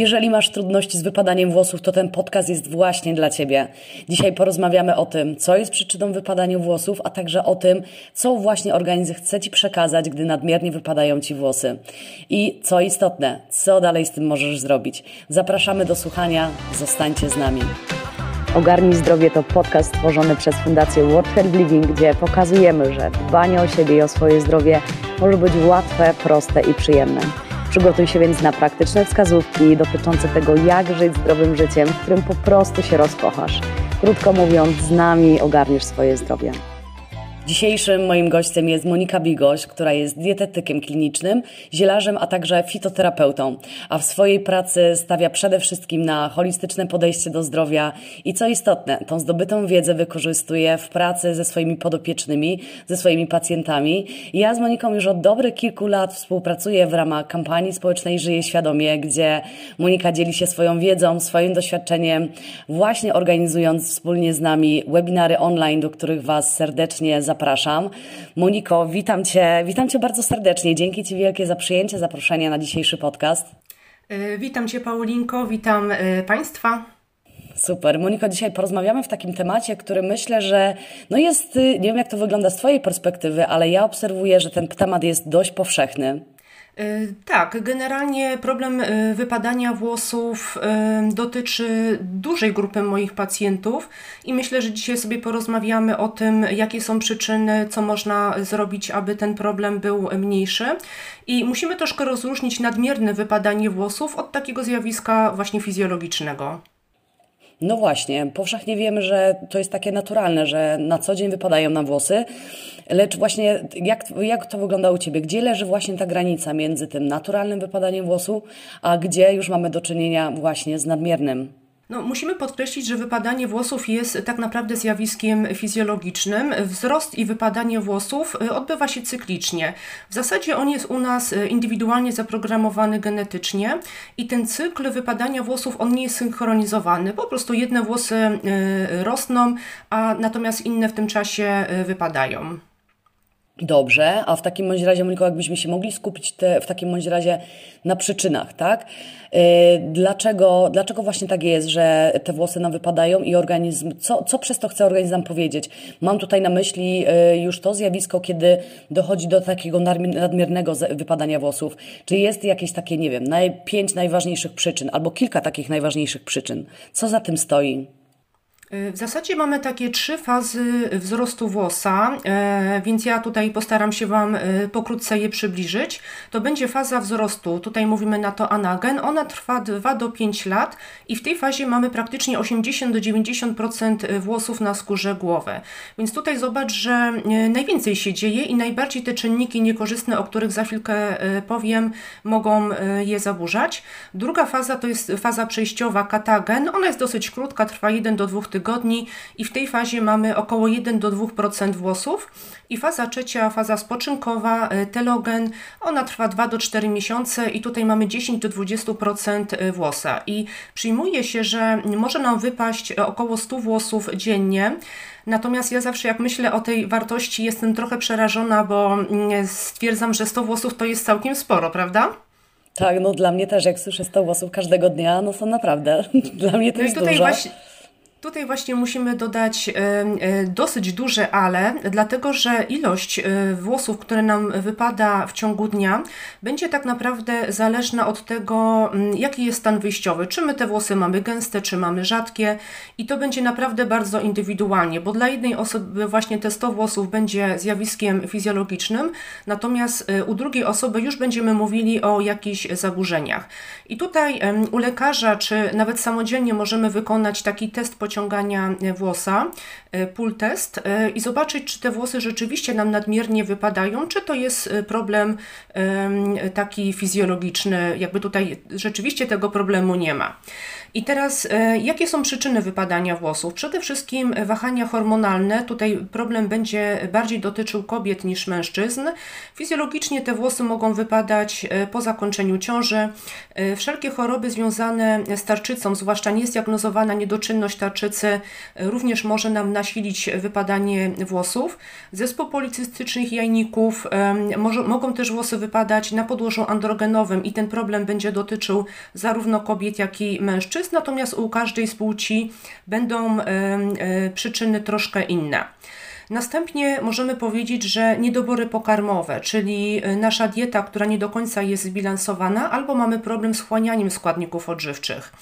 Jeżeli masz trudności z wypadaniem włosów, to ten podcast jest właśnie dla Ciebie. Dzisiaj porozmawiamy o tym, co jest przyczyną wypadania włosów, a także o tym, co właśnie organizm chce Ci przekazać, gdy nadmiernie wypadają Ci włosy. I co istotne, co dalej z tym możesz zrobić. Zapraszamy do słuchania, zostańcie z nami. Ogarnij Zdrowie to podcast stworzony przez Fundację World Health Living, gdzie pokazujemy, że dbanie o siebie i o swoje zdrowie może być łatwe, proste i przyjemne. Przygotuj się więc na praktyczne wskazówki dotyczące tego, jak żyć zdrowym życiem, w którym po prostu się rozkochasz. Krótko mówiąc, z nami ogarniesz swoje zdrowie. Dzisiejszym moim gościem jest Monika Bigoś, która jest dietetykiem klinicznym, zielarzem, a także fitoterapeutą, a w swojej pracy stawia przede wszystkim na holistyczne podejście do zdrowia i co istotne, tą zdobytą wiedzę wykorzystuje w pracy ze swoimi podopiecznymi, ze swoimi pacjentami. Ja z Moniką już od dobrych kilku lat współpracuję w ramach kampanii społecznej Żyję Świadomie, gdzie Monika dzieli się swoją wiedzą, swoim doświadczeniem, właśnie organizując wspólnie z nami webinary online, do których Was serdecznie zapraszam zapraszam. Moniko, witam Cię, witam Cię bardzo serdecznie. Dzięki Ci wielkie za przyjęcie zaproszenia na dzisiejszy podcast. E, witam Cię, Paulinko, witam e, Państwa. Super. Moniko, dzisiaj porozmawiamy w takim temacie, który myślę, że no jest, y, nie wiem jak to wygląda z Twojej perspektywy, ale ja obserwuję, że ten temat jest dość powszechny. E, tak, generalnie problem e, wypadania włosów e, dotyczy dużej grupy moich pacjentów i myślę, że dzisiaj sobie porozmawiamy o tym, jakie są przyczyny, co można zrobić, aby ten problem był mniejszy. I musimy troszkę rozróżnić nadmierne wypadanie włosów od takiego zjawiska właśnie fizjologicznego. No właśnie, powszechnie wiemy, że to jest takie naturalne, że na co dzień wypadają nam włosy, lecz właśnie jak, jak to wygląda u Ciebie? Gdzie leży właśnie ta granica między tym naturalnym wypadaniem włosu, a gdzie już mamy do czynienia właśnie z nadmiernym? No, musimy podkreślić, że wypadanie włosów jest tak naprawdę zjawiskiem fizjologicznym. Wzrost i wypadanie włosów y, odbywa się cyklicznie. W zasadzie on jest u nas y, indywidualnie zaprogramowany genetycznie i ten cykl wypadania włosów on nie jest synchronizowany. Po prostu jedne włosy y, rosną, a natomiast inne w tym czasie wypadają. Dobrze, a w takim bądź razie, Moniko, jakbyśmy się mogli skupić te, w takim bądź razie na przyczynach, tak? Yy, dlaczego, dlaczego właśnie tak jest, że te włosy nam wypadają i organizm, co, co przez to chce organizm powiedzieć? Mam tutaj na myśli yy, już to zjawisko, kiedy dochodzi do takiego nadmiernego wypadania włosów. Czy jest jakieś takie, nie wiem, pięć najważniejszych przyczyn albo kilka takich najważniejszych przyczyn? Co za tym stoi? W zasadzie mamy takie trzy fazy wzrostu włosa, e, więc ja tutaj postaram się Wam e, pokrótce je przybliżyć. To będzie faza wzrostu, tutaj mówimy na to anagen, ona trwa 2 do 5 lat i w tej fazie mamy praktycznie 80 do 90% włosów na skórze głowy. Więc tutaj zobacz, że e, najwięcej się dzieje i najbardziej te czynniki niekorzystne, o których za chwilkę powiem, mogą je zaburzać. Druga faza to jest faza przejściowa katagen, ona jest dosyć krótka, trwa 1 do 2 tygodni tygodni i w tej fazie mamy około 1 do 2% włosów. I faza trzecia, faza spoczynkowa, e, telogen, ona trwa 2 do 4 miesiące i tutaj mamy 10 do 20% e, włosa. I przyjmuje się, że może nam wypaść e, około 100 włosów dziennie. Natomiast ja zawsze jak myślę o tej wartości jestem trochę przerażona, bo mm, stwierdzam, że 100 włosów to jest całkiem sporo, prawda? Tak, no dla mnie też, jak słyszę 100 włosów każdego dnia, no to naprawdę, dla mnie to no jest dużo. Właśnie, Tutaj właśnie musimy dodać e, e, dosyć duże ale, dlatego że ilość e, włosów, które nam wypada w ciągu dnia, będzie tak naprawdę zależna od tego, jaki jest stan wyjściowy. Czy my te włosy mamy gęste, czy mamy rzadkie, i to będzie naprawdę bardzo indywidualnie, bo dla jednej osoby właśnie te 100 włosów będzie zjawiskiem fizjologicznym, natomiast u drugiej osoby już będziemy mówili o jakichś zaburzeniach. I tutaj u lekarza, czy nawet samodzielnie możemy wykonać taki test po pociągania włosa, e, pull test e, i zobaczyć, czy te włosy rzeczywiście nam nadmiernie wypadają, czy to jest e, problem taki fizjologiczny, jakby tutaj rzeczywiście tego problemu nie ma. I teraz, e, jakie są przyczyny wypadania włosów? Przede wszystkim wahania hormonalne. Tutaj problem będzie bardziej dotyczył kobiet niż mężczyzn. Fizjologicznie te włosy mogą wypadać e, po zakończeniu ciąży. E, wszelkie choroby związane z tarczycą, zwłaszcza niezdiagnozowana niedoczynność tarczycy, również może nam nasilić wypadanie włosów. Zespół policystycznych jajników, może, mogą też włosy wypadać na podłożu androgenowym i ten problem będzie dotyczył zarówno kobiet, jak i mężczyzn mężczyzn, natomiast u każdej z płci będą e, przyczyny troszkę inne. Następnie możemy powiedzieć, że niedobory pokarmowe, czyli e, nasza dieta, która nie do końca jest zbilansowana, albo mamy problem z chłanianiem składników odżywczych.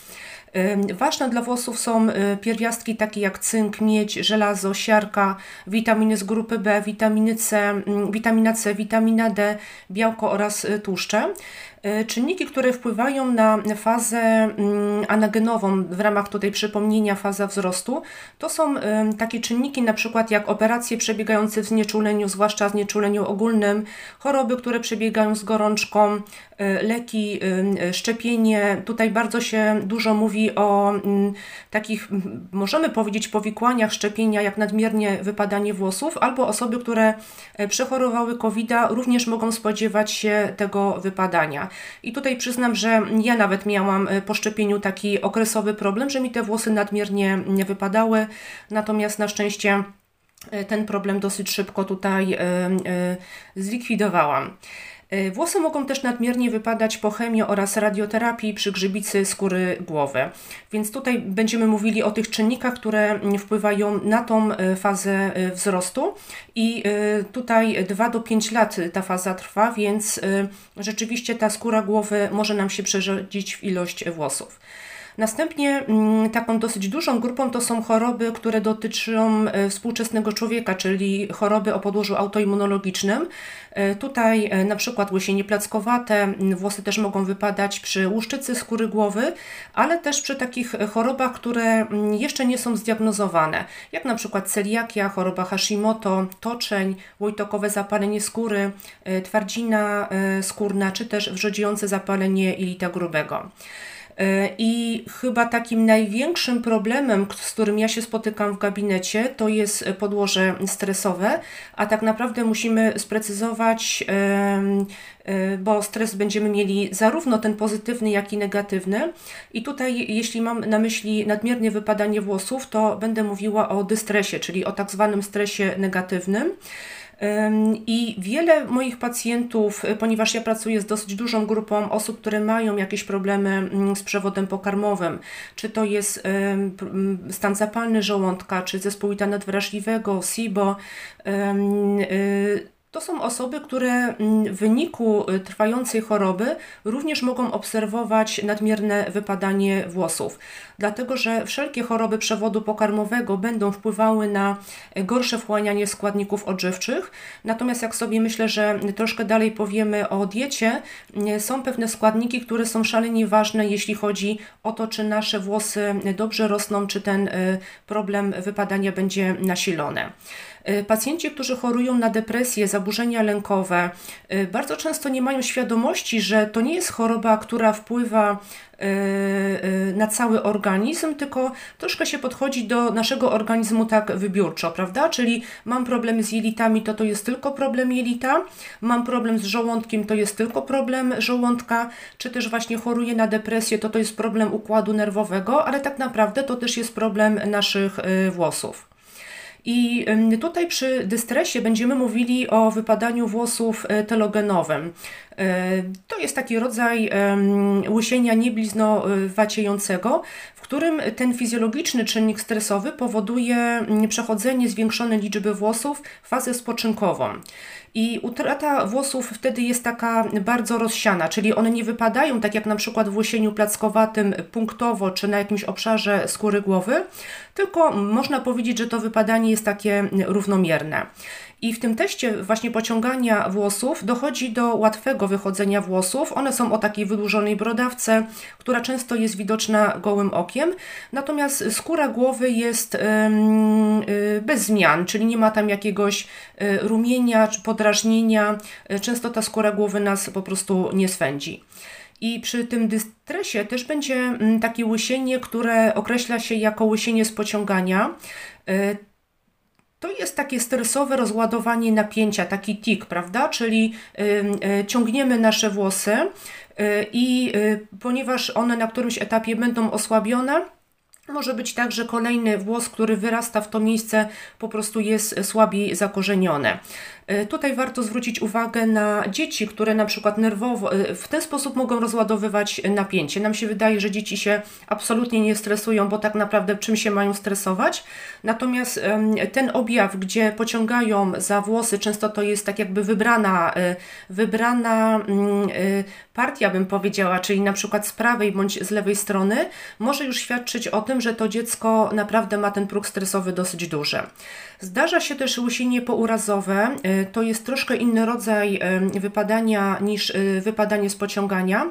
Ważne dla włosów są e, pierwiastki takie jak cynk, miedź, żelazo, siarka, witaminy z grupy B, witaminy C, witamina C, witamina D, białko oraz tłuszcze. E, czynniki, które wpływają na fazę mm, anagenową w ramach tutaj przypomnienia faza wzrostu, to są takie czynniki na przykład jak operacje przebiegające w znieczuleniu, zwłaszcza znieczuleniu ogólnym, choroby, które przebiegają z gorączką, e, leki, szczepienie. Tutaj bardzo się dużo mówi o mm, takich, możemy powiedzieć, powikłaniach szczepienia, jak nadmiernie wypadanie włosów, albo osoby, które e, przechorowały covid również mogą spodziewać się tego wypadania. I tutaj przyznam, że ja nawet miałam e, po szczepieniu taki okresowy problem, że mi te włosy nadmiernie nie wypadały, natomiast na szczęście e, ten problem dosyć szybko tutaj e, zlikwidowałam. E, włosy mogą też nadmiernie wypadać po chemii oraz radioterapii przy grzybicy skóry głowy. Więc tutaj będziemy mówili o tych czynnikach, które wpływają na tą e, fazę e, wzrostu i tutaj 2 do 5 lat ta faza trwa, więc rzeczywiście ta skóra głowy może nam się przerzucić w ilość włosów. Następnie mm, taką dosyć dużą grupą to są choroby, które dotyczą e, współczesnego człowieka, czyli choroby o podłożu autoimmunologicznym. E, tutaj e, na przykład łysienie plackowate, włosy też mogą wypadać przy łuszczycy skóry głowy, ale też przy takich chorobach, które jeszcze nie są zdiagnozowane, jak na przykład celiakia, choroba Hashimoto, toczeń, łojtokowe zapalenie skóry, twardzina skórna, czy też wrzodziejące zapalenie jelita grubego. E, I chyba takim największym problemem, z którym ja się spotykam w gabinecie, to jest podłoże stresowe, a tak naprawdę musimy sprecyzować, e, bo stres będziemy mieli zarówno ten pozytywny, jak i negatywny. I tutaj, jeśli mam na myśli nadmiernie wypadanie włosów, to będę mówiła o dystresie, czyli o tak zwanym stresie negatywnym. I wiele moich pacjentów, y, ponieważ ja pracuję z dosyć dużą grupą osób, które mają jakieś problemy mm, z przewodem pokarmowym, czy to jest stan zapalny żołądka, czy zespół nadwrażliwego, SIBO, y, to są osoby, które mm, w wyniku y, trwającej choroby również mogą obserwować nadmierne wypadanie włosów, dlatego że wszelkie choroby przewodu pokarmowego będą wpływały na gorsze wchłanianie składników odżywczych. Natomiast jak sobie myślę, że troszkę dalej powiemy o diecie, są pewne składniki, które są szalenie ważne, jeśli chodzi o to, czy nasze włosy dobrze rosną, czy ten y, problem wypadania będzie nasilony. Y, pacjenci, którzy chorują na depresję, zaburzenia lękowe, y, bardzo często nie mają świadomości, że to nie jest choroba, która wpływa y, na cały organizm, tylko troszkę się podchodzi do naszego organizmu tak wybiórczo, prawda? Czyli mam problem z jelitami, to to jest tylko problem jelita, mam problem z żołądkiem, to jest tylko problem żołądka, czy też właśnie choruję na depresję, to to jest problem układu nerwowego, ale tak naprawdę to też jest problem naszych włosów. I tutaj przy dystresie będziemy mówili o wypadaniu włosów e, telogenowym. E, to jest taki rodzaj łysienia niebliznowaciejącego, w którym ten fizjologiczny czynnik stresowy powoduje przechodzenie zwiększonej liczby włosów w fazę spoczynkową. I utrata włosów wtedy jest taka bardzo rozsiana, czyli one nie wypadają tak jak na przykład w łysieniu plackowatym punktowo czy na jakimś obszarze skóry głowy, tylko można powiedzieć, że to wypadanie jest takie równomierne. I w tym teście właśnie pociągania włosów dochodzi do łatwego wychodzenia włosów. One są o takiej wydłużonej brodawce, która często jest widoczna gołym okiem. Natomiast skóra głowy jest y, bez zmian, czyli nie ma tam jakiegoś y, rumienia czy podrażnienia. Często ta skóra głowy nas po prostu nie swędzi. I przy tym dystresie też będzie mm, takie łysienie, które określa się jako łysienie z pociągania. To jest takie stresowe rozładowanie napięcia, taki tik, prawda? Czyli e, ciągniemy nasze włosy i ponieważ one na którymś etapie będą osłabione, może być tak, że kolejny włos, który wyrasta w to miejsce, po prostu jest słabiej zakorzenione. E, tutaj warto zwrócić uwagę na dzieci, które na przykład nerwowo e, w ten sposób mogą rozładowywać napięcie. Nam się wydaje, że dzieci się absolutnie nie stresują, bo tak naprawdę czym się mają stresować. Natomiast ten objaw, gdzie pociągają za włosy, często to jest tak jakby wybrana, e, wybrana mm, partia, bym powiedziała, czyli na przykład z prawej bądź z lewej strony, może już świadczyć o tym, że to dziecko naprawdę ma ten próg stresowy dosyć duży. Zdarza się też łysienie pourazowe. E, to jest troszkę inny rodzaj e, wypadania niż e, wypadanie z pociągania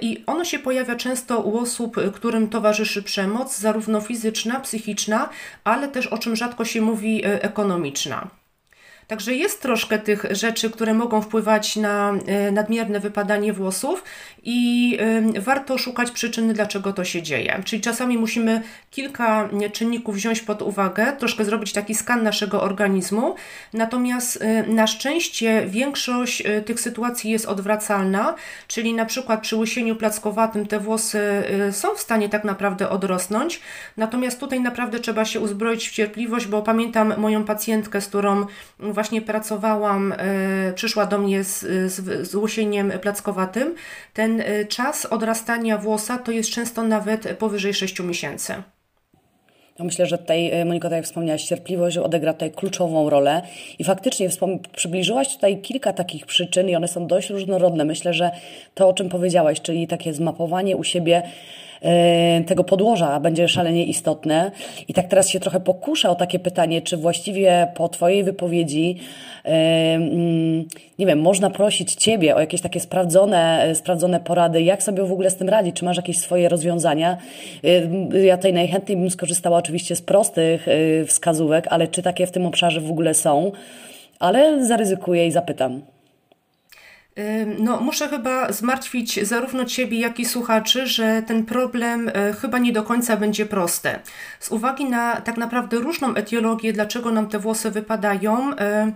i ono się pojawia często u osób, którym towarzyszy przemoc, zarówno fizyczna, psychiczna, ale też o czym rzadko się mówi ekonomiczna. Także jest troszkę tych rzeczy, które mogą wpływać na e, nadmierne wypadanie włosów i warto szukać przyczyny, dlaczego to się dzieje. Czyli czasami musimy kilka czynników wziąć pod uwagę, troszkę zrobić taki skan naszego organizmu. Natomiast e, na szczęście większość e, tych sytuacji jest odwracalna, czyli na przykład przy łysieniu plackowatym te włosy są w stanie tak naprawdę odrosnąć. Natomiast tutaj naprawdę trzeba się uzbroić w cierpliwość, bo pamiętam moją pacjentkę, z którą właśnie pracowałam, e, przyszła do mnie z, z, z plackowatym, ten e, czas odrastania włosa to jest często nawet powyżej 6 miesięcy. Ja myślę, że tutaj, e, Monika, tak jak wspomniałaś, cierpliwość odegra tutaj kluczową rolę i faktycznie przybliżyłaś tutaj kilka takich przyczyn i one są dość różnorodne. Myślę, że to, o czym powiedziałaś, czyli takie zmapowanie u siebie tego podłoża będzie szalenie istotne. I tak teraz się trochę pokuszę o takie pytanie, czy właściwie po Twojej wypowiedzi, e, mm, nie wiem, można prosić Ciebie o jakieś takie sprawdzone, e, sprawdzone porady, jak sobie w ogóle z tym radzić? Czy masz jakieś swoje rozwiązania? Ja tutaj najchętniej bym skorzystała oczywiście z prostych wskazówek, ale czy takie w tym obszarze w ogóle są? Ale zaryzykuję i zapytam. No, muszę chyba zmartwić zarówno Ciebie, jak i słuchaczy, że ten problem e, chyba nie do końca będzie prosty. Z uwagi na tak naprawdę różną etiologię, dlaczego nam te włosy wypadają, e,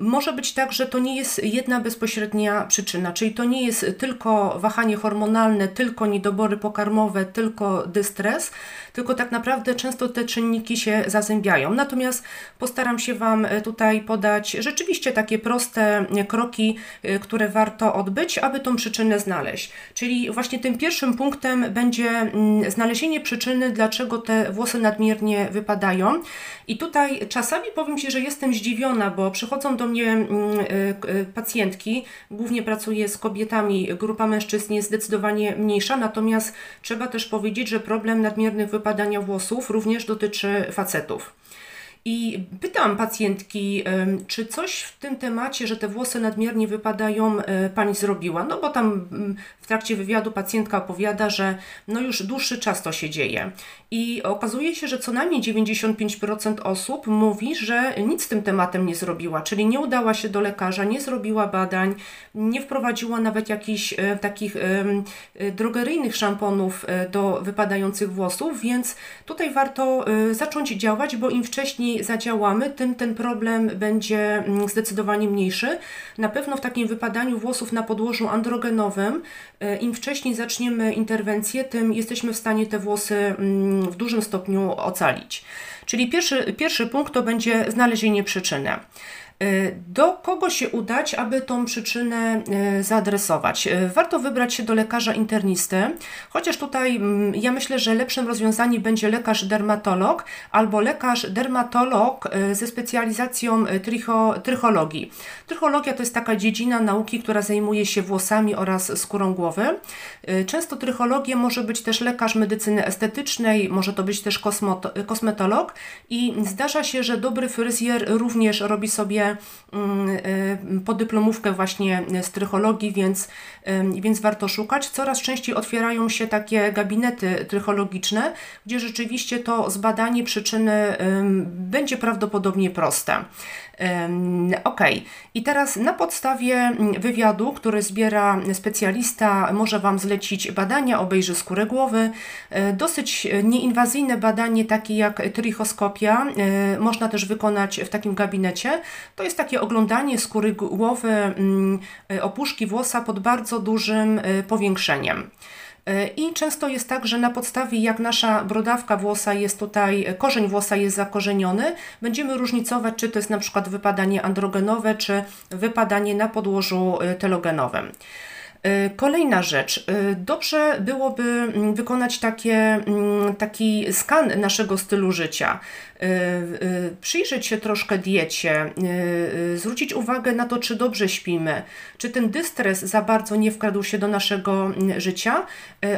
może być tak, że to nie jest jedna bezpośrednia przyczyna, czyli to nie jest tylko wahanie hormonalne, tylko niedobory pokarmowe, tylko dystres, tylko tak naprawdę często te czynniki się zazębiają. Natomiast postaram się Wam e, tutaj podać rzeczywiście takie proste kroki, które warto odbyć, aby tą przyczynę znaleźć. Czyli właśnie tym pierwszym punktem będzie mm, znalezienie przyczyny, dlaczego te włosy nadmiernie wypadają. I tutaj czasami powiem Ci, że jestem zdziwiona, bo przychodzą do mnie mm, y, y, pacjentki, głównie pracuję z kobietami, grupa mężczyzn jest zdecydowanie mniejsza, natomiast trzeba też powiedzieć, że problem nadmiernych wypadania włosów również dotyczy facetów. I pytam pacjentki, czy coś w tym temacie, że te włosy nadmiernie wypadają, e, pani zrobiła? No bo tam mm, trakcie wywiadu pacjentka opowiada, że no już dłuższy czas to się dzieje. I okazuje się, że co najmniej 95% osób mówi, że nic z tym tematem nie zrobiła, czyli nie udała się do lekarza, nie zrobiła badań, nie wprowadziła nawet jakichś e, takich e, drogeryjnych szamponów e, do wypadających włosów, więc tutaj warto e, zacząć działać, bo im wcześniej zadziałamy, tym ten problem będzie mm, zdecydowanie mniejszy. Na pewno w takim wypadaniu włosów na podłożu androgenowym, im wcześniej zaczniemy interwencję, tym jesteśmy w stanie te włosy mm, w dużym stopniu ocalić. Czyli pierwszy, pierwszy punkt to będzie znalezienie przyczyny. Y, do kogo się udać, aby tą przyczynę y, zaadresować? Warto wybrać się do lekarza internisty, chociaż tutaj mm, ja myślę, że lepszym rozwiązaniem będzie lekarz dermatolog albo lekarz dermatolog ze specjalizacją tricho, trychologii. Trychologia to jest taka dziedzina nauki, która zajmuje się włosami oraz skórą głowy. Często trychologię może być też lekarz medycyny estetycznej, może to być też kosmetolog i zdarza się, że dobry fryzjer również robi sobie studiuję podyplomówkę właśnie strychologii, więc, więc warto szukać. Coraz częściej otwierają się takie gabinety trychologiczne, gdzie rzeczywiście to zbadanie przyczyny będzie prawdopodobnie proste. Ok, i teraz na podstawie wywiadu, który zbiera specjalista, może Wam zlecić badania, obejrzy skórę głowy. E, dosyć nieinwazyjne badanie, takie jak trichoskopia, e, można też wykonać w takim gabinecie. To jest takie oglądanie skóry głowy, mm, e, opuszki włosa pod bardzo dużym powiększeniem. E, I często jest tak, że na podstawie jak nasza brodawka włosa jest tutaj, korzeń włosa jest zakorzeniony, będziemy różnicować, czy to jest na przykład wypadanie androgenowe, czy wypadanie na podłożu e, telogenowym. E, kolejna rzecz. Dobrze byłoby mm, wykonać takie, mm, taki skan naszego stylu życia. Y, y, przyjrzeć się troszkę diecie, y, zwrócić uwagę na to, czy dobrze śpimy, czy ten dystres za bardzo nie wkradł się do naszego mm, życia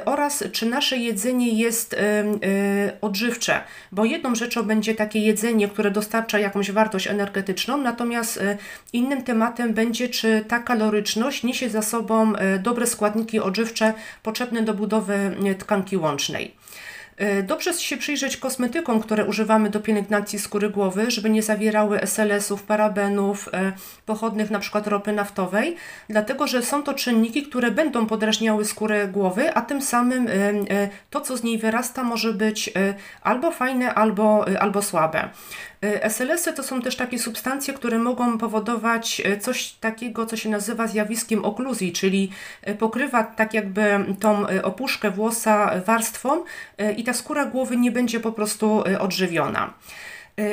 oraz czy nasze jedzenie jest odżywcze, bo jedną rzeczą będzie takie jedzenie, które dostarcza jakąś wartość energetyczną, natomiast innym tematem będzie, czy ta kaloryczność niesie za sobą dobre składniki odżywcze potrzebne do budowy tkanki łącznej. E, dobrze się przyjrzeć kosmetykom, które używamy do pielęgnacji skóry głowy, żeby nie zawierały SLS-ów, parabenów, e, pochodnych np. ropy naftowej, dlatego że są to czynniki, które będą podrażniały skórę głowy, a tym samym e, to, co z niej wyrasta, może być albo fajne, albo, albo słabe. SLS-y to są też takie substancje, które mogą powodować coś takiego, co się nazywa zjawiskiem okluzji, czyli pokrywa tak jakby tą opuszkę włosa warstwą i ta skóra głowy nie będzie po prostu odżywiona.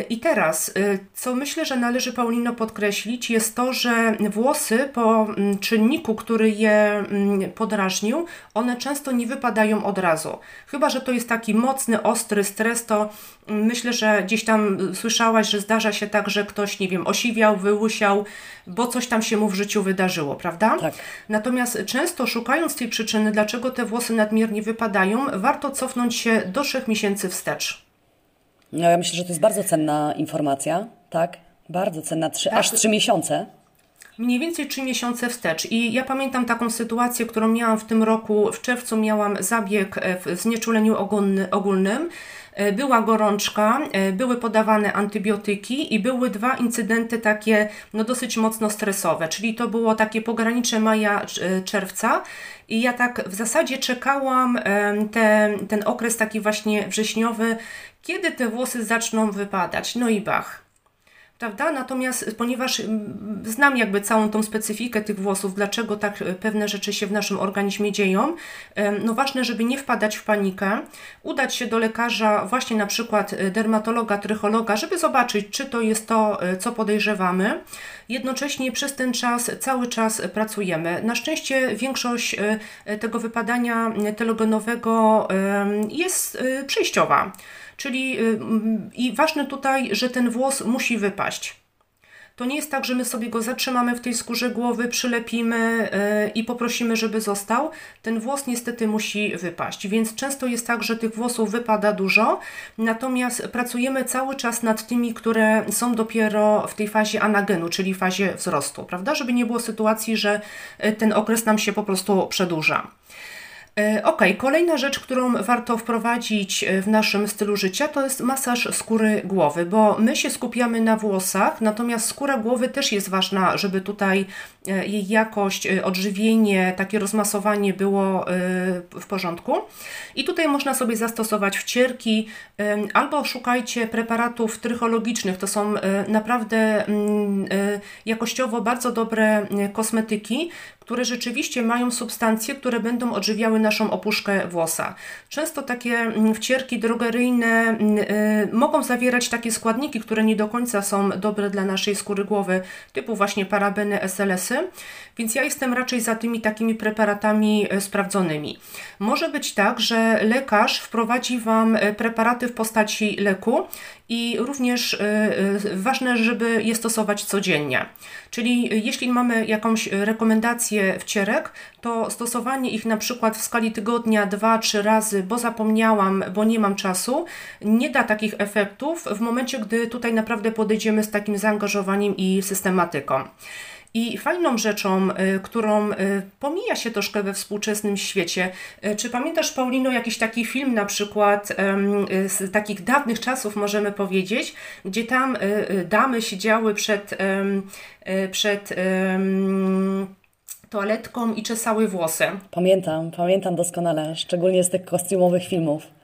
I teraz, y, co myślę, że należy Paulino podkreślić, jest to, że włosy po mm, czynniku, który je mm, podrażnił, one często nie wypadają od razu. Chyba, że to jest taki mocny, ostry stres, to mm, myślę, że gdzieś tam słyszałaś, że zdarza się tak, że ktoś, nie wiem, osiwiał, wyłusiał, bo coś tam się mu w życiu wydarzyło, prawda? Tak. Natomiast często szukając tej przyczyny, dlaczego te włosy nadmiernie wypadają, warto cofnąć się do trzech miesięcy wstecz. No, ja myślę, że to jest bardzo cenna informacja, tak? Bardzo cenna, trzy, tak. aż trzy miesiące. Mniej więcej trzy miesiące wstecz. I ja pamiętam taką sytuację, którą miałam w tym roku. W czerwcu miałam zabieg w znieczuleniu ogólnym. E, była gorączka, e, były podawane antybiotyki i były dwa incydenty takie no dosyć mocno stresowe, czyli to było takie pogranicze maja, e, czerwca i ja tak w zasadzie czekałam te, ten okres taki właśnie wrześniowy, kiedy te włosy zaczną wypadać. No i bach Prawda? Natomiast ponieważ mm, znam jakby całą tą specyfikę tych włosów, dlaczego tak e, pewne rzeczy się w naszym organizmie dzieją, no ważne, żeby nie wpadać w panikę, udać się do lekarza, właśnie na przykład e, dermatologa, trychologa, żeby zobaczyć, czy to jest to, e, co podejrzewamy. Jednocześnie przez ten czas cały czas pracujemy. Na szczęście większość tego wypadania telogenowego jest przejściowa. Czyli y, i ważne tutaj, że ten włos musi wypaść. To nie jest tak, że my sobie go zatrzymamy w tej skórze głowy, przylepimy y, i poprosimy, żeby został. Ten włos niestety musi wypaść, więc często jest tak, że tych włosów wypada dużo, natomiast pracujemy cały czas nad tymi, które są dopiero w tej fazie anagenu, czyli fazie wzrostu, prawda? Żeby nie było sytuacji, że y, ten okres nam się po prostu przedłuża. E, ok, kolejna rzecz, którą warto wprowadzić e, w naszym stylu życia, to jest masaż skóry głowy, bo my się skupiamy na włosach, natomiast skóra głowy też jest ważna, żeby tutaj e, jej jakość, odżywienie, takie rozmasowanie było w porządku. I tutaj można sobie zastosować wcierki albo szukajcie preparatów trychologicznych. To są naprawdę mm, jakościowo bardzo dobre kosmetyki, które rzeczywiście mają substancje, które będą odżywiały naszą opuszkę włosa. Często takie mm, wcierki drogeryjne mm, y, mogą zawierać takie składniki, które nie do końca są dobre dla naszej skóry głowy, typu właśnie parabeny, SLS-y, więc ja jestem raczej za tymi takimi preparatami y, sprawdzonymi. Może być tak, że lekarz wprowadzi Wam y, preparaty w postaci leku i również ważne, żeby je stosować codziennie. Czyli jeśli mamy jakąś rekomendację wcierek, to stosowanie ich na przykład w skali tygodnia dwa, trzy razy, bo zapomniałam, bo nie mam czasu, nie da takich efektów w momencie, gdy tutaj naprawdę podejdziemy z takim zaangażowaniem i systematyką. I fajną rzeczą, y, którą y, pomija się troszkę we współczesnym świecie, y, czy pamiętasz, Paulino, jakiś taki film na przykład z takich dawnych czasów, możemy powiedzieć, gdzie tam damy siedziały przed, przed toaletką i czesały włosy? Pamiętam, pamiętam doskonale, szczególnie z tych kostiumowych filmów.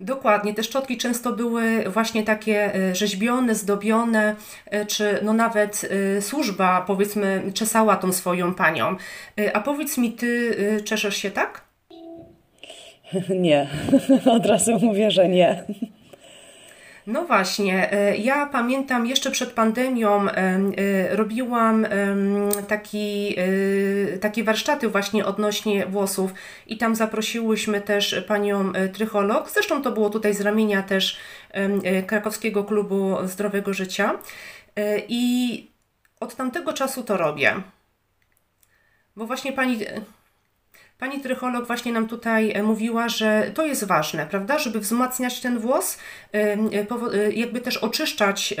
Dokładnie, te szczotki często były właśnie takie e, rzeźbione, zdobione, e, czy no nawet e, służba powiedzmy czesała tą swoją panią. A powiedz mi, ty czeszesz się tak? Nie, od razu mówię, że nie. No właśnie, e, ja pamiętam jeszcze przed pandemią e, e, robiłam taki, takie warsztaty właśnie odnośnie włosów i tam zaprosiłyśmy też panią trycholog. Zresztą to było tutaj z ramienia też krakowskiego klubu zdrowego życia. I od tamtego czasu to robię. Bo właśnie pani Pani trycholog właśnie nam tutaj e, mówiła, że to jest ważne, prawda, żeby wzmacniać ten włos, e, e, jakby też oczyszczać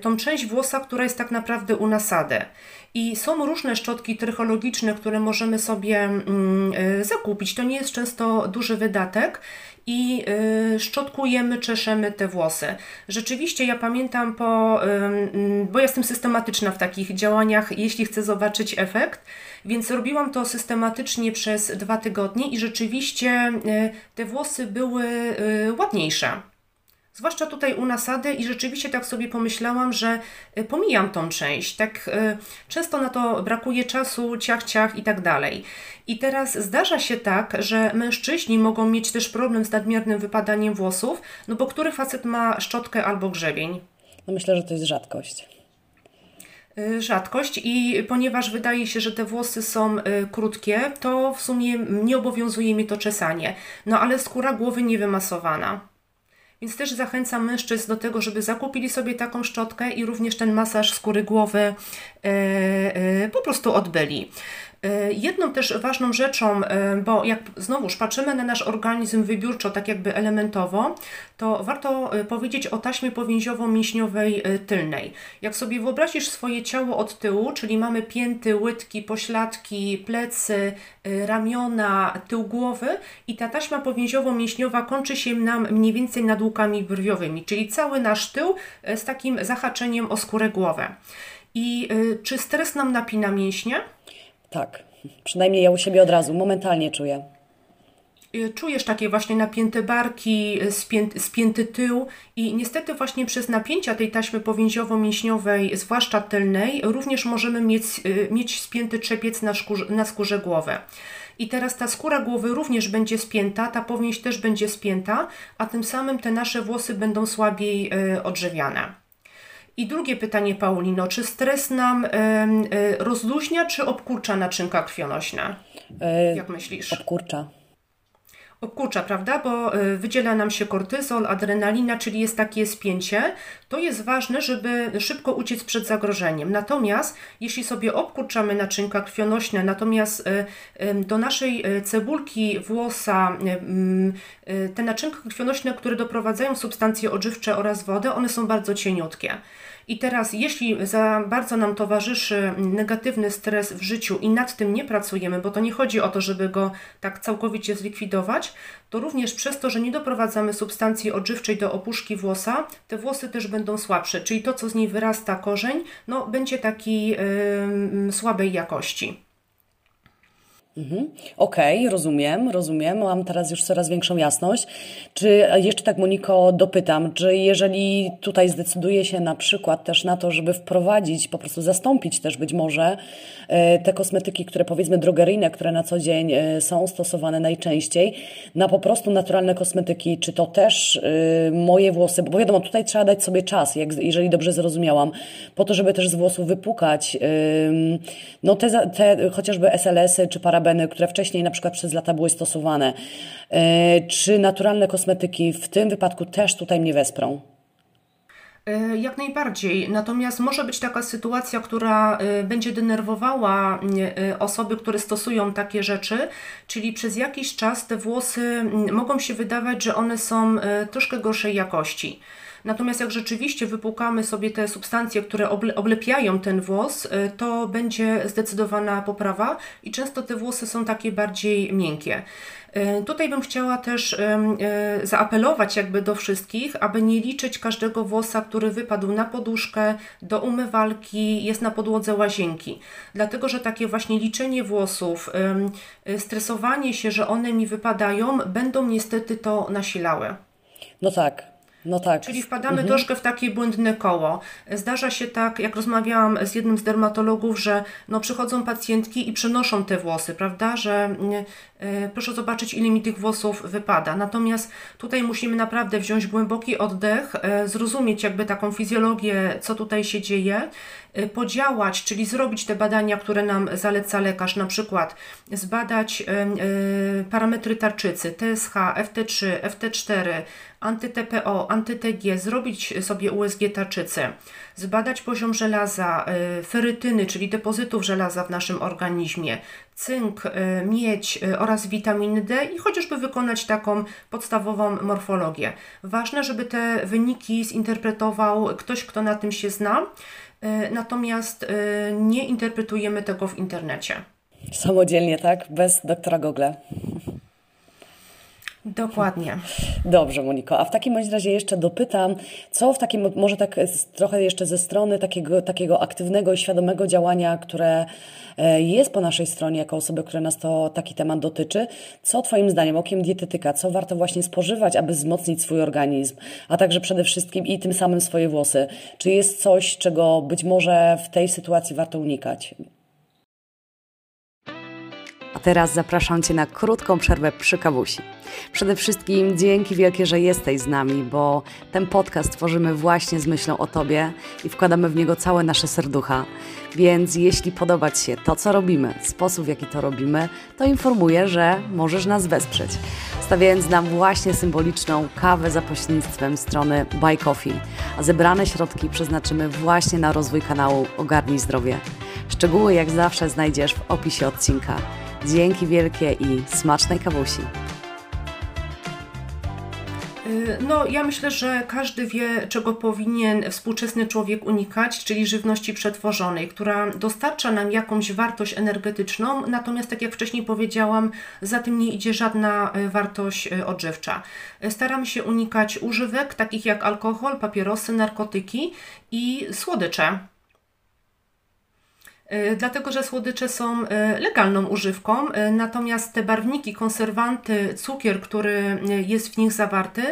tą część włosa, która jest tak naprawdę u nasady. I są różne szczotki trychologiczne, które możemy sobie mm, zakupić. To nie jest często duży wydatek i szczotkujemy, czeszemy te włosy. Rzeczywiście ja pamiętam po, bo jestem systematyczna w takich działaniach, jeśli chcę zobaczyć efekt, więc robiłam to systematycznie przez dwa tygodnie i rzeczywiście e, te włosy były e, ładniejsze. Zwłaszcza tutaj u nasady i rzeczywiście tak sobie pomyślałam, że e, pomijam tą część. Tak często na to brakuje czasu, ciach, ciach i tak dalej. I teraz zdarza się tak, że mężczyźni mogą mieć też problem z nadmiernym wypadaniem włosów, no bo który facet ma szczotkę albo grzebień? No myślę, że to jest rzadkość. Y, rzadkość i ponieważ wydaje się, że te włosy są krótkie, to w sumie nie obowiązuje mi to czesanie. No ale skóra głowy nie wymasowana. Więc też zachęcam mężczyzn do tego, żeby zakupili sobie taką szczotkę i również ten masaż skóry głowy y, po prostu odbyli. E, jedną też ważną rzeczą, e, bo jak znowuż patrzymy na nasz organizm wybiórczo, tak jakby elementowo, to warto e, powiedzieć o taśmie powięziowo-mięśniowej tylnej. Jak sobie wyobrazisz swoje ciało od tyłu, czyli mamy pięty, łydki, pośladki, plecy, ramiona, tył głowy i ta taśma powięziowo-mięśniowa kończy się nam mniej więcej nad łukami brwiowymi, czyli cały nasz tył z takim zahaczeniem o skórę głowę. I czy stres nam napina mięśnie? Tak, przynajmniej ja u siebie od razu, momentalnie czuję. Y, czujesz takie właśnie napięte barki, y, spięty, spięty tył i niestety właśnie przez napięcia tej taśmy powięziowo-mięśniowej, zwłaszcza tylnej, również możemy mieć, y, mieć spięty trzepiec na na skórze głowy. I teraz ta skóra głowy również będzie spięta, ta powięź też będzie spięta, a tym samym te nasze włosy będą słabiej odżywiane. I drugie pytanie, Paulino, czy stres nam rozluźnia, czy obkurcza naczynka krwionośne? E, Jak myślisz? Obkurcza. Obkurcza, prawda? Bo y, wydziela nam się kortyzol, adrenalina, czyli jest takie spięcie. To jest ważne, żeby szybko uciec przed zagrożeniem. Natomiast jeśli sobie obkurczamy naczynka krwionośne, natomiast do naszej cebulki włosa te naczynka krwionośne, które doprowadzają substancje odżywcze oraz wodę, one są bardzo cieniutkie. I teraz, jeśli za bardzo nam towarzyszy negatywny stres w życiu i nad tym nie pracujemy, bo to nie chodzi o to, żeby go tak całkowicie zlikwidować, to również przez to, że nie doprowadzamy substancji odżywczej do opuszki włosa, te włosy też będą słabsze, czyli to, co z niej wyrasta korzeń, no, będzie taki yy, słabej jakości. Mhm. Okej, okay, rozumiem, rozumiem. Mam teraz już coraz większą jasność. Czy jeszcze tak, Moniko, dopytam, czy jeżeli tutaj zdecyduje się na przykład też na to, żeby wprowadzić, po prostu zastąpić też być może e, te kosmetyki, które powiedzmy drogeryjne, które na co dzień e, są stosowane najczęściej, na po prostu naturalne kosmetyki, czy to też e, moje włosy, bo wiadomo, tutaj trzeba dać sobie czas, jak, jeżeli dobrze zrozumiałam, po to, żeby też z włosów wypukać no te, te chociażby SLS-y czy parabeny, parabeny, które wcześniej na przykład przez lata były stosowane. E, czy naturalne kosmetyki w tym wypadku też tutaj mnie wesprą? E, jak najbardziej. Natomiast może być taka sytuacja, która e, będzie denerwowała osoby, które stosują takie rzeczy, czyli przez jakiś czas te włosy mogą się wydawać, że one są troszkę gorszej jakości. Natomiast jak rzeczywiście wypłukamy sobie te substancje, które oblepiają ten włos, to będzie zdecydowana poprawa i często te włosy są takie bardziej miękkie. E, tutaj bym chciała też e, zaapelować jakby do wszystkich, aby nie liczyć każdego włosa, który wypadł na poduszkę, do umywalki, jest na podłodze łazienki. Dlatego, że takie właśnie liczenie włosów, stresowanie się, że one mi wypadają, będą niestety to nasilały. No tak, no tak. Czyli wpadamy mhm. troszkę w takie błędne koło. Zdarza się tak, jak rozmawiałam z jednym z dermatologów, że no przychodzą pacjentki i przenoszą te włosy, prawda, że yy, proszę zobaczyć ile mi tych włosów wypada. Natomiast tutaj musimy naprawdę wziąć głęboki oddech, yy, zrozumieć jakby taką fizjologię, co tutaj się dzieje, podziałać, czyli zrobić te badania, które nam zaleca lekarz, na przykład zbadać parametry tarczycy, TSH, FT3, FT4, anty-TPO, anty-TG, zrobić sobie USG tarczycy, zbadać poziom żelaza, y, ferytyny, czyli depozytów żelaza w naszym organizmie, cynk, y, miedź y, oraz witaminy D i chociażby wykonać taką podstawową morfologię. Ważne, żeby te wyniki zinterpretował ktoś, kto na tym się zna, natomiast nie interpretujemy tego w internecie. Samodzielnie, tak? Bez doktora Google. Dokładnie. Dobrze, Moniko. A w takim razie jeszcze dopytam, co w takim, może tak trochę jeszcze ze strony takiego, takiego aktywnego i świadomego działania, które e, jest po naszej stronie, jako osoby, które nas to taki temat dotyczy, co Twoim zdaniem, okiem dietetyka, co warto właśnie spożywać, aby wzmocnić swój organizm, a także przede wszystkim i tym samym swoje włosy? Czy jest coś, czego być może w tej sytuacji warto unikać? A teraz zapraszam Cię na krótką przerwę przy kawusi. Przede wszystkim dzięki wielkie, że jesteś z nami, bo ten podcast tworzymy właśnie z myślą o Tobie i wkładamy w niego całe nasze serducha. Więc jeśli podoba Ci się to, co robimy, sposób w jaki to robimy, to informuję, że możesz nas wesprzeć, stawiając nam właśnie symboliczną kawę za pośrednictwem strony Buy Coffee, a zebrane środki przeznaczymy właśnie na rozwój kanału Ogarnij Zdrowie. Szczegóły jak zawsze znajdziesz w opisie odcinka. Dzięki wielkie i smacznej kawusi. Y, no, ja myślę, że każdy wie, czego powinien współczesny człowiek unikać, czyli żywności przetworzonej, która dostarcza nam jakąś wartość energetyczną, natomiast, tak jak wcześniej powiedziałam, za tym nie idzie żadna y, wartość y, odżywcza. Staramy się unikać używek takich jak alkohol, papierosy, narkotyki i słodycze. E, dlatego że słodycze są e, legalną używką, e, natomiast te barwniki, konserwanty, cukier, który jest w nich zawarty,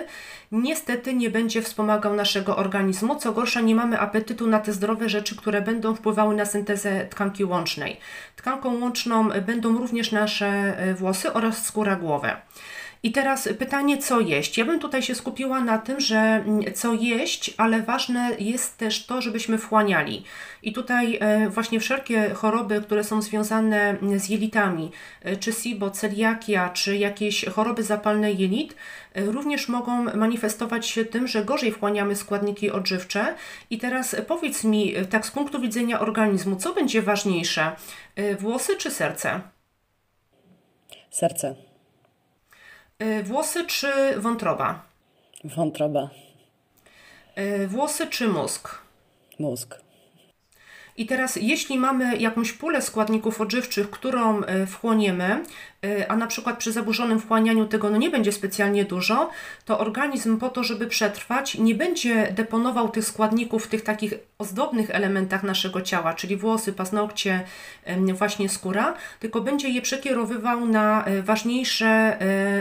niestety nie będzie wspomagał naszego organizmu. Co gorsza, nie mamy apetytu na te zdrowe rzeczy, które będą wpływały na syntezę tkanki łącznej. Tkanką łączną będą również nasze włosy oraz skóra głowy. I teraz pytanie, co jeść? Ja bym tutaj się skupiła na tym, że mm, co jeść, ale ważne jest też to, żebyśmy wchłaniali. I tutaj e, właśnie wszelkie choroby, które są związane mm, z jelitami, e, czy SIBO, celiakia, czy jakieś choroby zapalne jelit, e, również mogą manifestować się tym, że gorzej wchłaniamy składniki odżywcze. I teraz powiedz mi, tak z punktu widzenia organizmu, co będzie ważniejsze? Włosy czy serce? Serce. Y, włosy czy wątroba? Wątroba. Y, włosy czy mózg? Mózg. I teraz, jeśli mamy jakąś pulę składników odżywczych, którą e, wchłoniemy, e, a na przykład przy zaburzonym wchłanianiu tego no nie będzie specjalnie dużo, to organizm po to, żeby przetrwać, nie będzie deponował tych składników w tych takich ozdobnych elementach naszego ciała, czyli włosy, paznokcie, właśnie skóra, tylko będzie je przekierowywał na e, ważniejsze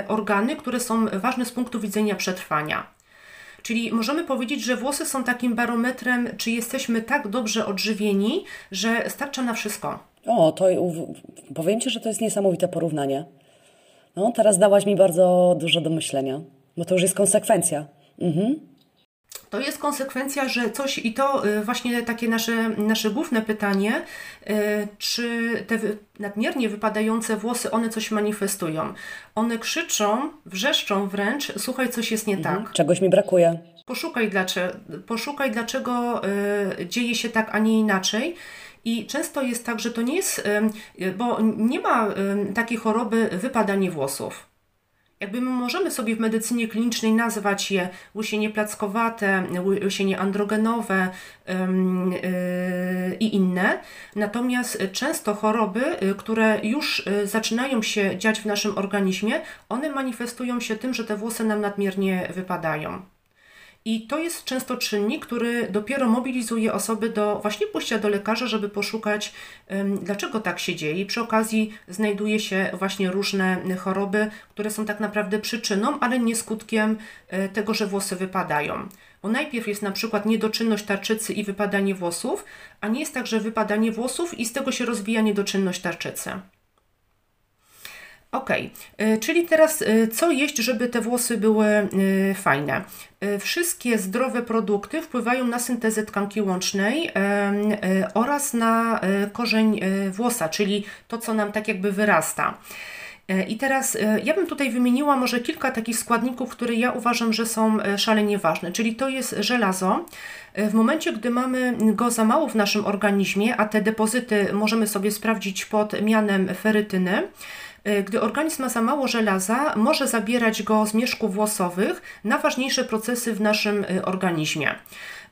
organy, które są ważne z punktu widzenia przetrwania. Czyli możemy powiedzieć, że włosy są takim barometrem, czy jesteśmy tak dobrze odżywieni, że starcza na wszystko. O, to powiem Ci, że to jest niesamowite porównanie. No, teraz dałaś mi bardzo dużo do myślenia, bo to już jest konsekwencja. Mhm. To jest konsekwencja, że coś i to y, właśnie takie nasze, nasze główne pytanie, y, czy te nadmiernie wypadające włosy, one coś manifestują. One krzyczą, wrzeszczą wręcz, słuchaj, coś jest nie mhm. tak. Czegoś mi brakuje. Poszukaj dlaczego, poszukaj dlaczego dzieje się tak, a nie inaczej. I często jest tak, że to nie jest, bo nie ma takiej choroby wypadanie włosów. Jakby my możemy sobie w medycynie klinicznej nazwać je łysienie plackowate, łysienie androgenowe yy, i inne. Natomiast często choroby, yy, które już yy, zaczynają się dziać w naszym organizmie, one manifestują się tym, że te włosy nam nadmiernie wypadają. I to jest często czynnik, który dopiero mobilizuje osoby do właśnie pójścia do lekarza, żeby poszukać, dlaczego tak się dzieje. I przy okazji znajduje się właśnie różne choroby, które są tak naprawdę przyczyną, ale nie skutkiem e, tego, że włosy wypadają. Bo najpierw jest na przykład niedoczynność tarczycy i wypadanie włosów, a nie jest tak, że wypadanie włosów i z tego się rozwija niedoczynność tarczycy. Ok, czyli teraz y, co jeść, żeby te włosy były fajne? Y, wszystkie zdrowe produkty wpływają na syntezę tkanki łącznej oraz na korzeń włosa, czyli to, co nam tak jakby wyrasta. I teraz ja bym tutaj wymieniła może kilka takich składników, które ja uważam, że są szalenie ważne. Czyli to jest żelazo. W momencie, gdy mamy go za mało w naszym organizmie, a te depozyty możemy sobie sprawdzić pod mianem ferytyny, E, gdy organizm ma za mało żelaza, może zabierać go z mieszków włosowych na ważniejsze procesy w naszym e, organizmie.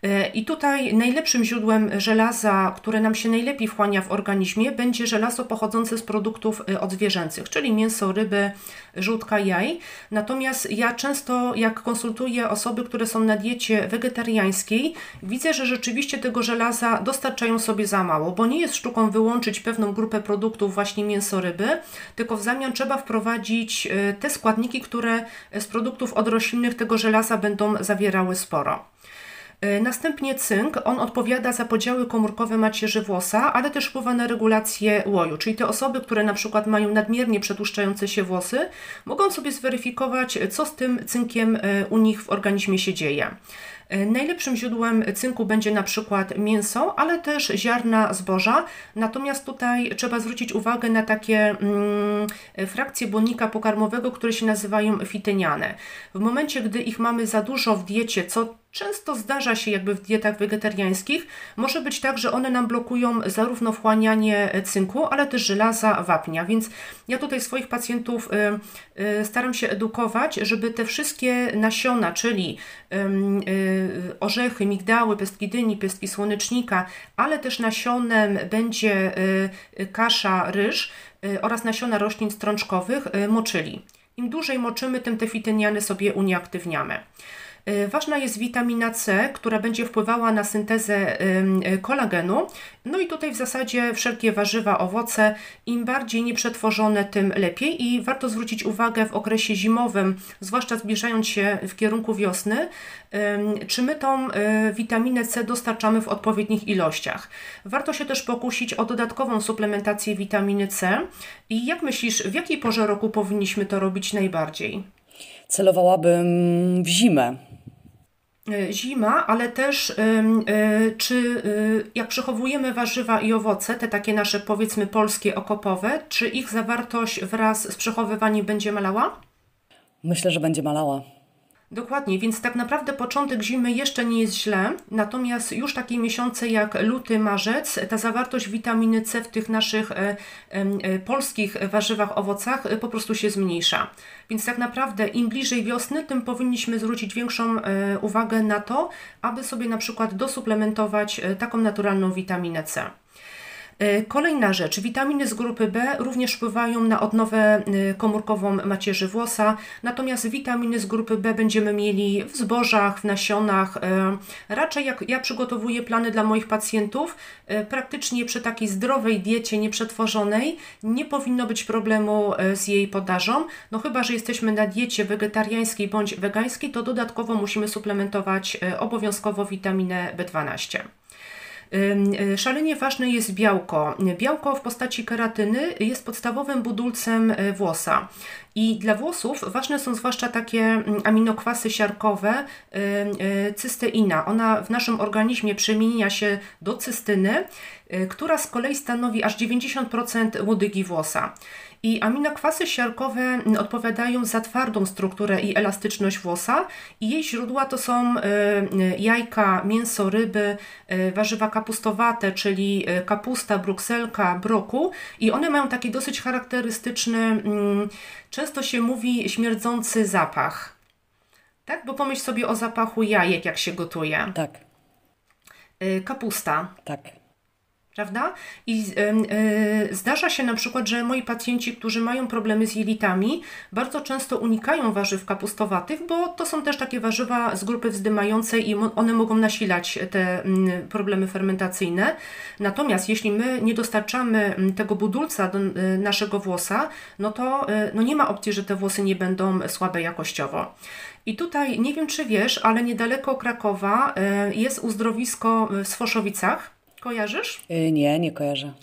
E, I tutaj najlepszym źródłem żelaza, które nam się najlepiej wchłania w organizmie, będzie żelazo pochodzące z produktów e, odzwierzęcych, czyli mięso, ryby, żółtka, jaj. Natomiast ja często, jak konsultuję osoby, które są na diecie wegetariańskiej, widzę, że rzeczywiście tego żelaza dostarczają sobie za mało, bo nie jest sztuką wyłączyć pewną grupę produktów, właśnie mięso, ryby, tylko w zamian trzeba wprowadzić e, te składniki, które z produktów odroślinnych tego żelaza będą zawierały sporo. E, następnie cynk, on odpowiada za podziały komórkowe macierzy włosa, ale też wpływa na regulację łoju, czyli te osoby, które na przykład mają nadmiernie przetłuszczające się włosy, mogą sobie zweryfikować, co z tym cynkiem e, u nich w organizmie się dzieje. E, najlepszym źródłem cynku będzie na przykład mięso, ale też ziarna zboża. Natomiast tutaj trzeba zwrócić uwagę na takie mm, frakcje błonnika pokarmowego, które się nazywają fityniane. W momencie, gdy ich mamy za dużo w diecie, co często zdarza się jakby w dietach wegetariańskich, może być tak, że one nam blokują zarówno wchłanianie cynku, ale też żelaza, wapnia. Więc ja tutaj swoich pacjentów y, y, staram się edukować, żeby te wszystkie nasiona, czyli y, orzechy, migdały, pestki dyni, pestki słonecznika, ale też nasionem będzie kasza ryż oraz nasiona roślin strączkowych moczyli. Im dłużej moczymy, tym te fityniany sobie unieaktywniamy. Y, ważna jest witamina C, która będzie wpływała na syntezę y, kolagenu. No i tutaj w zasadzie wszelkie warzywa, owoce, im bardziej nieprzetworzone, tym lepiej. I warto zwrócić uwagę w okresie zimowym, zwłaszcza zbliżając się w kierunku wiosny, czy my tą y, witaminę C dostarczamy w odpowiednich ilościach. Warto się też pokusić o dodatkową suplementację witaminy C. I jak myślisz, w jakiej porze roku powinniśmy to robić najbardziej? Celowałabym w zimę. E, zima, ale też e, czy e, jak przechowujemy warzywa i owoce, te takie nasze powiedzmy polskie okopowe, czy ich zawartość wraz z przechowywaniem będzie malała? Myślę, że będzie malała. Dokładnie, więc tak naprawdę początek zimy jeszcze nie jest źle, natomiast już takie miesiące jak luty, marzec, ta zawartość witaminy C w tych naszych e, e, polskich warzywach, owocach e, po prostu się zmniejsza. Więc tak naprawdę im bliżej wiosny, tym powinniśmy zwrócić większą e, uwagę na to, aby sobie na przykład dosuplementować e, taką naturalną witaminę C. E, kolejna rzecz, witaminy z grupy B również wpływają na odnowę e, komórkową macierzy włosa, natomiast witaminy z grupy B będziemy mieli w zbożach, w nasionach. E, raczej jak ja przygotowuję plany dla moich pacjentów, praktycznie przy takiej zdrowej diecie nieprzetworzonej nie powinno być problemu z jej podażą. No chyba, że jesteśmy na diecie wegetariańskiej bądź wegańskiej, to dodatkowo musimy suplementować obowiązkowo witaminę B12. E, szalenie ważne jest białko. Białko w postaci keratyny jest podstawowym budulcem e, włosa. I dla włosów ważne są zwłaszcza takie mm, aminokwasy siarkowe, cysteina. Ona w naszym organizmie przemienia się do cystyny, która z kolei stanowi aż 90% łodygi włosa. I aminokwasy siarkowe odpowiadają za twardą strukturę i elastyczność włosa i jej źródła to są y, jajka, mięso, ryby, y, warzywa kapustowate, czyli kapusta, brukselka, broku i one mają taki dosyć charakterystyczny, mm, często się mówi śmierdzący zapach. Tak? Bo pomyśl sobie o zapachu jajek, jak się gotuje. Tak. Kapusta. Tak prawda? I y, zdarza się na przykład, że moi pacjenci, którzy mają problemy z jelitami, bardzo często unikają warzyw kapustowatych, bo to są też takie warzywa z grupy wzdymającej i one mogą nasilać te mm, problemy fermentacyjne. Natomiast jeśli my nie dostarczamy mm, tego budulca do y, naszego włosa, no to y, no nie ma opcji, że te włosy nie będą słabe jakościowo. I tutaj nie wiem, czy wiesz, ale niedaleko Krakowa jest uzdrowisko w Sfoszowicach Kojarzysz? Y, nie, nie kojarzę.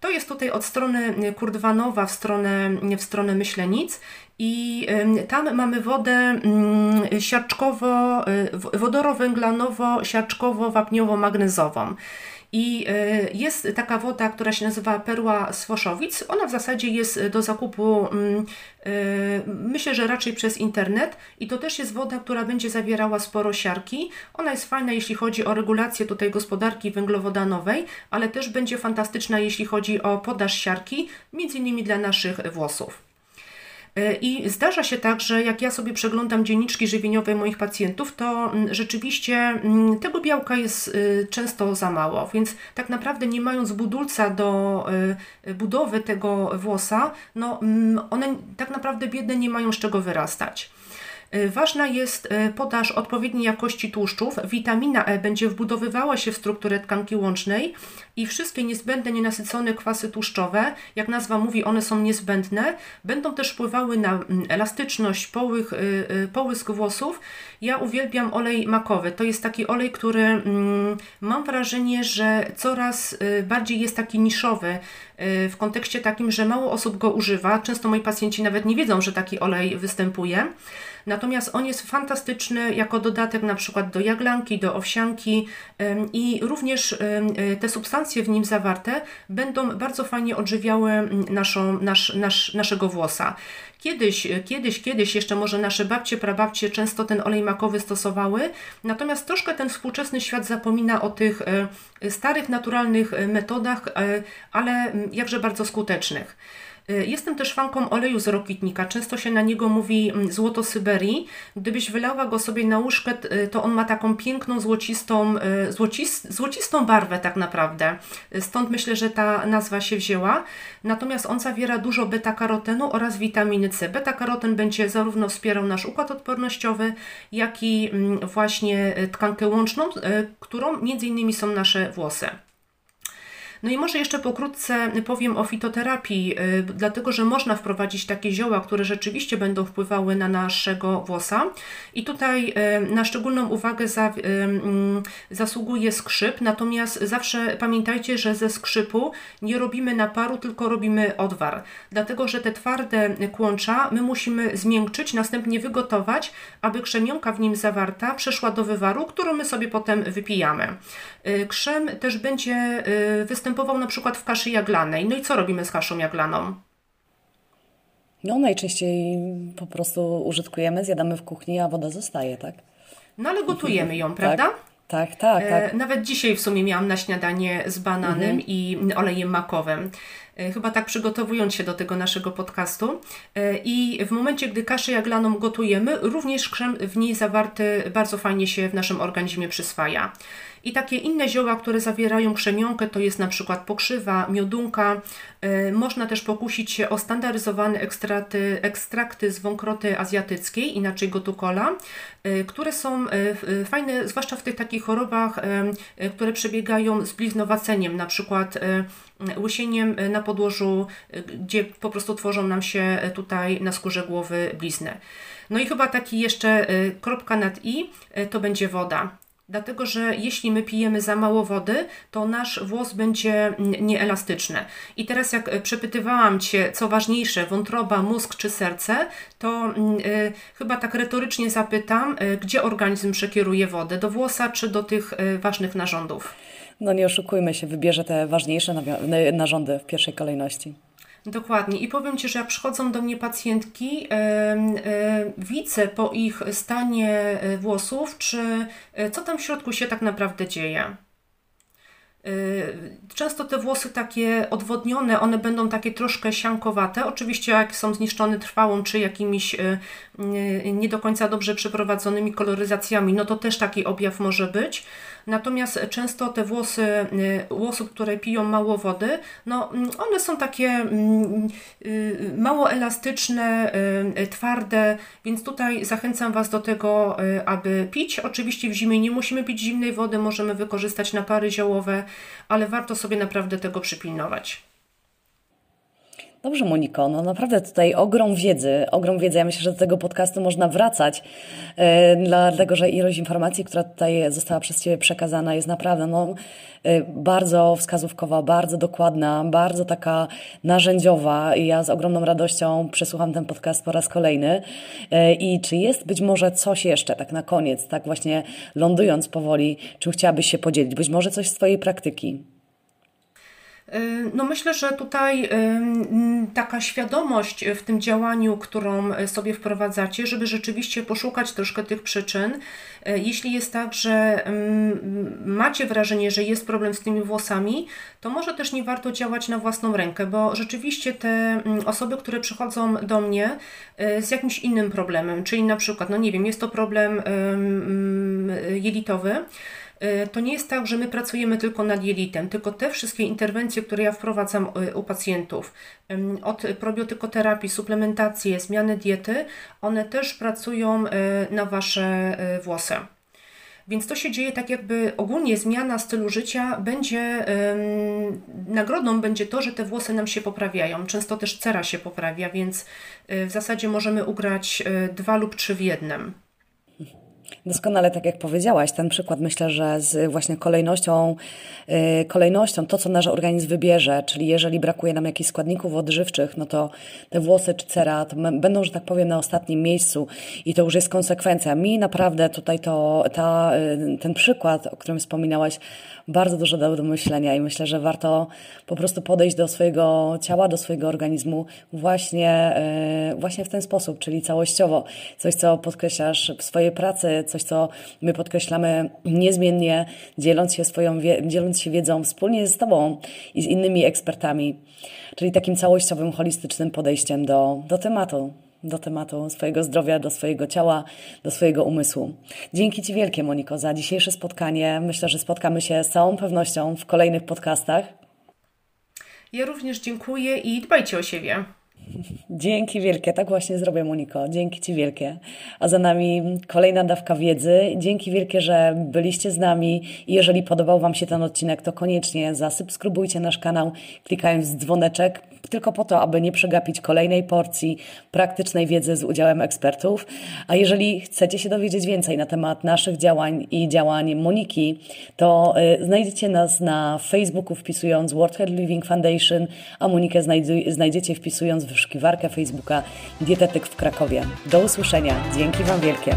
To jest tutaj od strony Kurdwanowa w stronę, w stronę Myślenic i tam mamy wodę mm, siarczkowo, y, wodorowęglanowo-siarczkowo-wapniowo-magnezową. I e, jest taka woda, która się nazywa perła Swoszowic. Ona w zasadzie jest do zakupu, mm, e, myślę, że raczej przez internet. I to też jest woda, która będzie zawierała sporo siarki. Ona jest fajna, jeśli chodzi o regulację tutaj gospodarki węglowodanowej, ale też będzie fantastyczna, jeśli chodzi o podaż siarki, między innymi dla naszych włosów. E, I zdarza się tak, że jak ja sobie przeglądam dzienniczki żywieniowe moich pacjentów, to mm, rzeczywiście mm, tego białka jest y, często za mało, więc tak naprawdę nie mając budulca do y, budowy tego włosa, no mm, one tak naprawdę biedne nie mają z czego wyrastać. Y, ważna jest y, podaż odpowiedniej jakości tłuszczów. Witamina E będzie wbudowywała się w strukturę tkanki łącznej i wszystkie niezbędne nienasycone kwasy tłuszczowe, jak nazwa mówi, one są niezbędne, będą też wpływały na mm, elastyczność, połych, y, połysk włosów. Ja uwielbiam olej makowy. To jest taki olej, który mm, mam wrażenie, że coraz bardziej jest taki niszowy w kontekście takim, że mało osób go używa. Często moi pacjenci nawet nie wiedzą, że taki olej występuje. Natomiast on jest fantastyczny jako dodatek na przykład do jaglanki, do owsianki i również te substancje w nim zawarte będą bardzo fajnie odżywiały naszą, nasz, nasz, naszego włosa. Kiedyś, kiedyś, kiedyś jeszcze może nasze babcie, prababcie często ten olej makowy stosowały, natomiast troszkę ten współczesny świat zapomina o tych e, starych, naturalnych e, metodach, ale jakże bardzo skutecznych. Y, jestem też fanką oleju z rokitnika. Często się na niego mówi mm, złoto Syberii. Gdybyś wylała go sobie na łóżkę, y, to on ma taką piękną, złocistą, y, złocis, złocistą barwę tak naprawdę. Stąd myślę, że ta nazwa się wzięła. Natomiast on zawiera dużo beta-karotenu oraz witaminy C. Beta-karoten będzie zarówno wspierał nasz układ odpornościowy, jak i mm, właśnie tkankę łączną, którą między innymi są nasze włosy. No i może jeszcze pokrótce powiem o fitoterapii, y, dlatego że można wprowadzić takie zioła, które rzeczywiście będą wpływały na naszego włosa. I tutaj y, na szczególną uwagę y, mm, zasługuje skrzyp, natomiast zawsze pamiętajcie, że ze skrzypu nie robimy naparu, tylko robimy odwar. Dlatego, że te twarde kłącza my musimy zmiękczyć, następnie wygotować, aby krzemionka w nim zawarta przeszła do wywaru, którą my sobie potem wypijamy. Krzem też będzie występował występował na przykład w kaszy jaglanej. No i co robimy z kaszą jaglaną? No najczęściej po prostu użytkujemy, zjadamy w kuchni, a woda zostaje, tak? No ale gotujemy ją, prawda? Tak, tak, tak. tak. Nawet dzisiaj w sumie miałam na śniadanie z bananem mhm. i olejem makowym. E, chyba tak przygotowując się do tego naszego podcastu. E, I w momencie, gdy kaszę jaglaną gotujemy, również krzem w niej zawarty bardzo fajnie się w naszym organizmie przyswaja. I takie inne zioła, które zawierają krzemionkę, to jest na przykład pokrzywa, miodunka. E, można też pokusić się o standaryzowane ekstrakty, ekstrakty z wąkroty azjatyckiej, inaczej gotukola, które są fajne, zwłaszcza w tych takich chorobach, które przebiegają z bliznowaceniem, na przykład łysieniem na podłożu, gdzie po prostu tworzą nam się tutaj na skórze głowy blizny. No i chyba taki jeszcze kropka nad i, to będzie woda. Dlatego, że jeśli my pijemy za mało wody, to nasz włos będzie nieelastyczny. I teraz, jak e, przepytywałam Cię, co ważniejsze, wątroba, mózg czy serce, to y, chyba tak retorycznie zapytam, y, gdzie organizm przekieruje wodę? Do włosa czy do tych y, ważnych narządów? No nie oszukujmy się, wybierze te ważniejsze narządy w pierwszej kolejności. Dokładnie. I powiem Ci, że jak przychodzą do mnie pacjentki, e, e, widzę po ich stanie e, włosów, czy co tam w środku się tak naprawdę dzieje. Często te włosy takie odwodnione, one będą takie troszkę siankowate. Oczywiście jak są zniszczone trwałą czy jakimiś nie do końca dobrze przeprowadzonymi koloryzacjami, no to też taki objaw może być. Natomiast często te włosy y, u osób, które piją mało wody, no mm, one są takie mm, y, mało elastyczne, y, twarde, więc tutaj zachęcam Was do tego, aby pić. Oczywiście w zimie nie musimy pić zimnej wody, możemy wykorzystać napary ziołowe, ale warto sobie naprawdę tego przypilnować. Dobrze, Moniko, no naprawdę tutaj ogrom wiedzy, ogrom wiedzy. Ja myślę, że do tego podcastu można wracać, yy, dlatego że ilość informacji, która tutaj została przez Ciebie przekazana, jest naprawdę no, yy, bardzo wskazówkowa, bardzo dokładna, bardzo taka narzędziowa i ja z ogromną radością przesłucham ten podcast po raz kolejny. Yy, I czy jest być może coś jeszcze, tak na koniec, tak właśnie lądując powoli, czym chciałabyś się podzielić? Być może coś z Twojej praktyki? Y, no myślę, że tutaj y, taka świadomość w tym działaniu, którą sobie wprowadzacie, żeby rzeczywiście poszukać troszkę tych przyczyn. Y, jeśli jest tak, że macie wrażenie, że jest problem z tymi włosami, to może też nie warto działać na własną rękę, bo rzeczywiście te osoby, które przychodzą do mnie z jakimś innym problemem, czyli na przykład, no nie wiem, jest to problem jelitowy, to nie jest tak, że my pracujemy tylko nad jelitem, tylko te wszystkie interwencje, które ja wprowadzam e, u pacjentów, od probiotykoterapii, suplementacji, zmiany diety, one też pracują e, na Wasze włosy. Więc to się dzieje tak, jakby ogólnie zmiana stylu życia będzie, nagrodą będzie to, że te włosy nam się poprawiają. Często też cera się poprawia, więc w zasadzie możemy ugrać dwa lub trzy w jednym. Doskonale, tak jak powiedziałaś, ten przykład myślę, że z właśnie kolejnością, yy, kolejnością, to co nasz organizm wybierze, czyli jeżeli brakuje nam jakichś składników odżywczych, no to te włosy czy cera to będą, że tak powiem, na ostatnim miejscu i to już jest konsekwencja. Mi naprawdę tutaj to, ta, yy, ten przykład, o którym wspominałaś, bardzo dużo dał do myślenia i myślę, że warto po prostu podejść do swojego ciała, do swojego organizmu właśnie, yy, właśnie w ten sposób, czyli całościowo. Coś, co podkreślasz w swojej pracy, coś, co my podkreślamy niezmiennie, dzieląc się swoją, dzieląc się wiedzą wspólnie z Tobą i z innymi ekspertami, czyli takim całościowym, holistycznym podejściem do, do tematu do tematu swojego zdrowia, do swojego ciała, do swojego umysłu. Dzięki Ci wielkie, Moniko, za dzisiejsze spotkanie. Myślę, że spotkamy się z całą pewnością w kolejnych podcastach. Ja również dziękuję i dbajcie o siebie. Dzięki wielkie, tak właśnie zrobię, Moniko. Dzięki Ci wielkie. A za nami kolejna dawka wiedzy. Dzięki wielkie, że byliście z nami. I jeżeli podobał Wam się ten odcinek, to koniecznie zasubskrybujcie nasz kanał, klikając dzwoneczek, tylko po to, aby nie przegapić kolejnej porcji praktycznej wiedzy z udziałem ekspertów. A jeżeli chcecie się dowiedzieć więcej na temat naszych działań i działań Moniki, to y, znajdziecie nas na Facebooku wpisując World Health Living Foundation, a Monikę znajdziecie wpisując wyszukiwarkę Facebooka Dietetyk w Krakowie. Do usłyszenia. Dzięki Wam wielkie.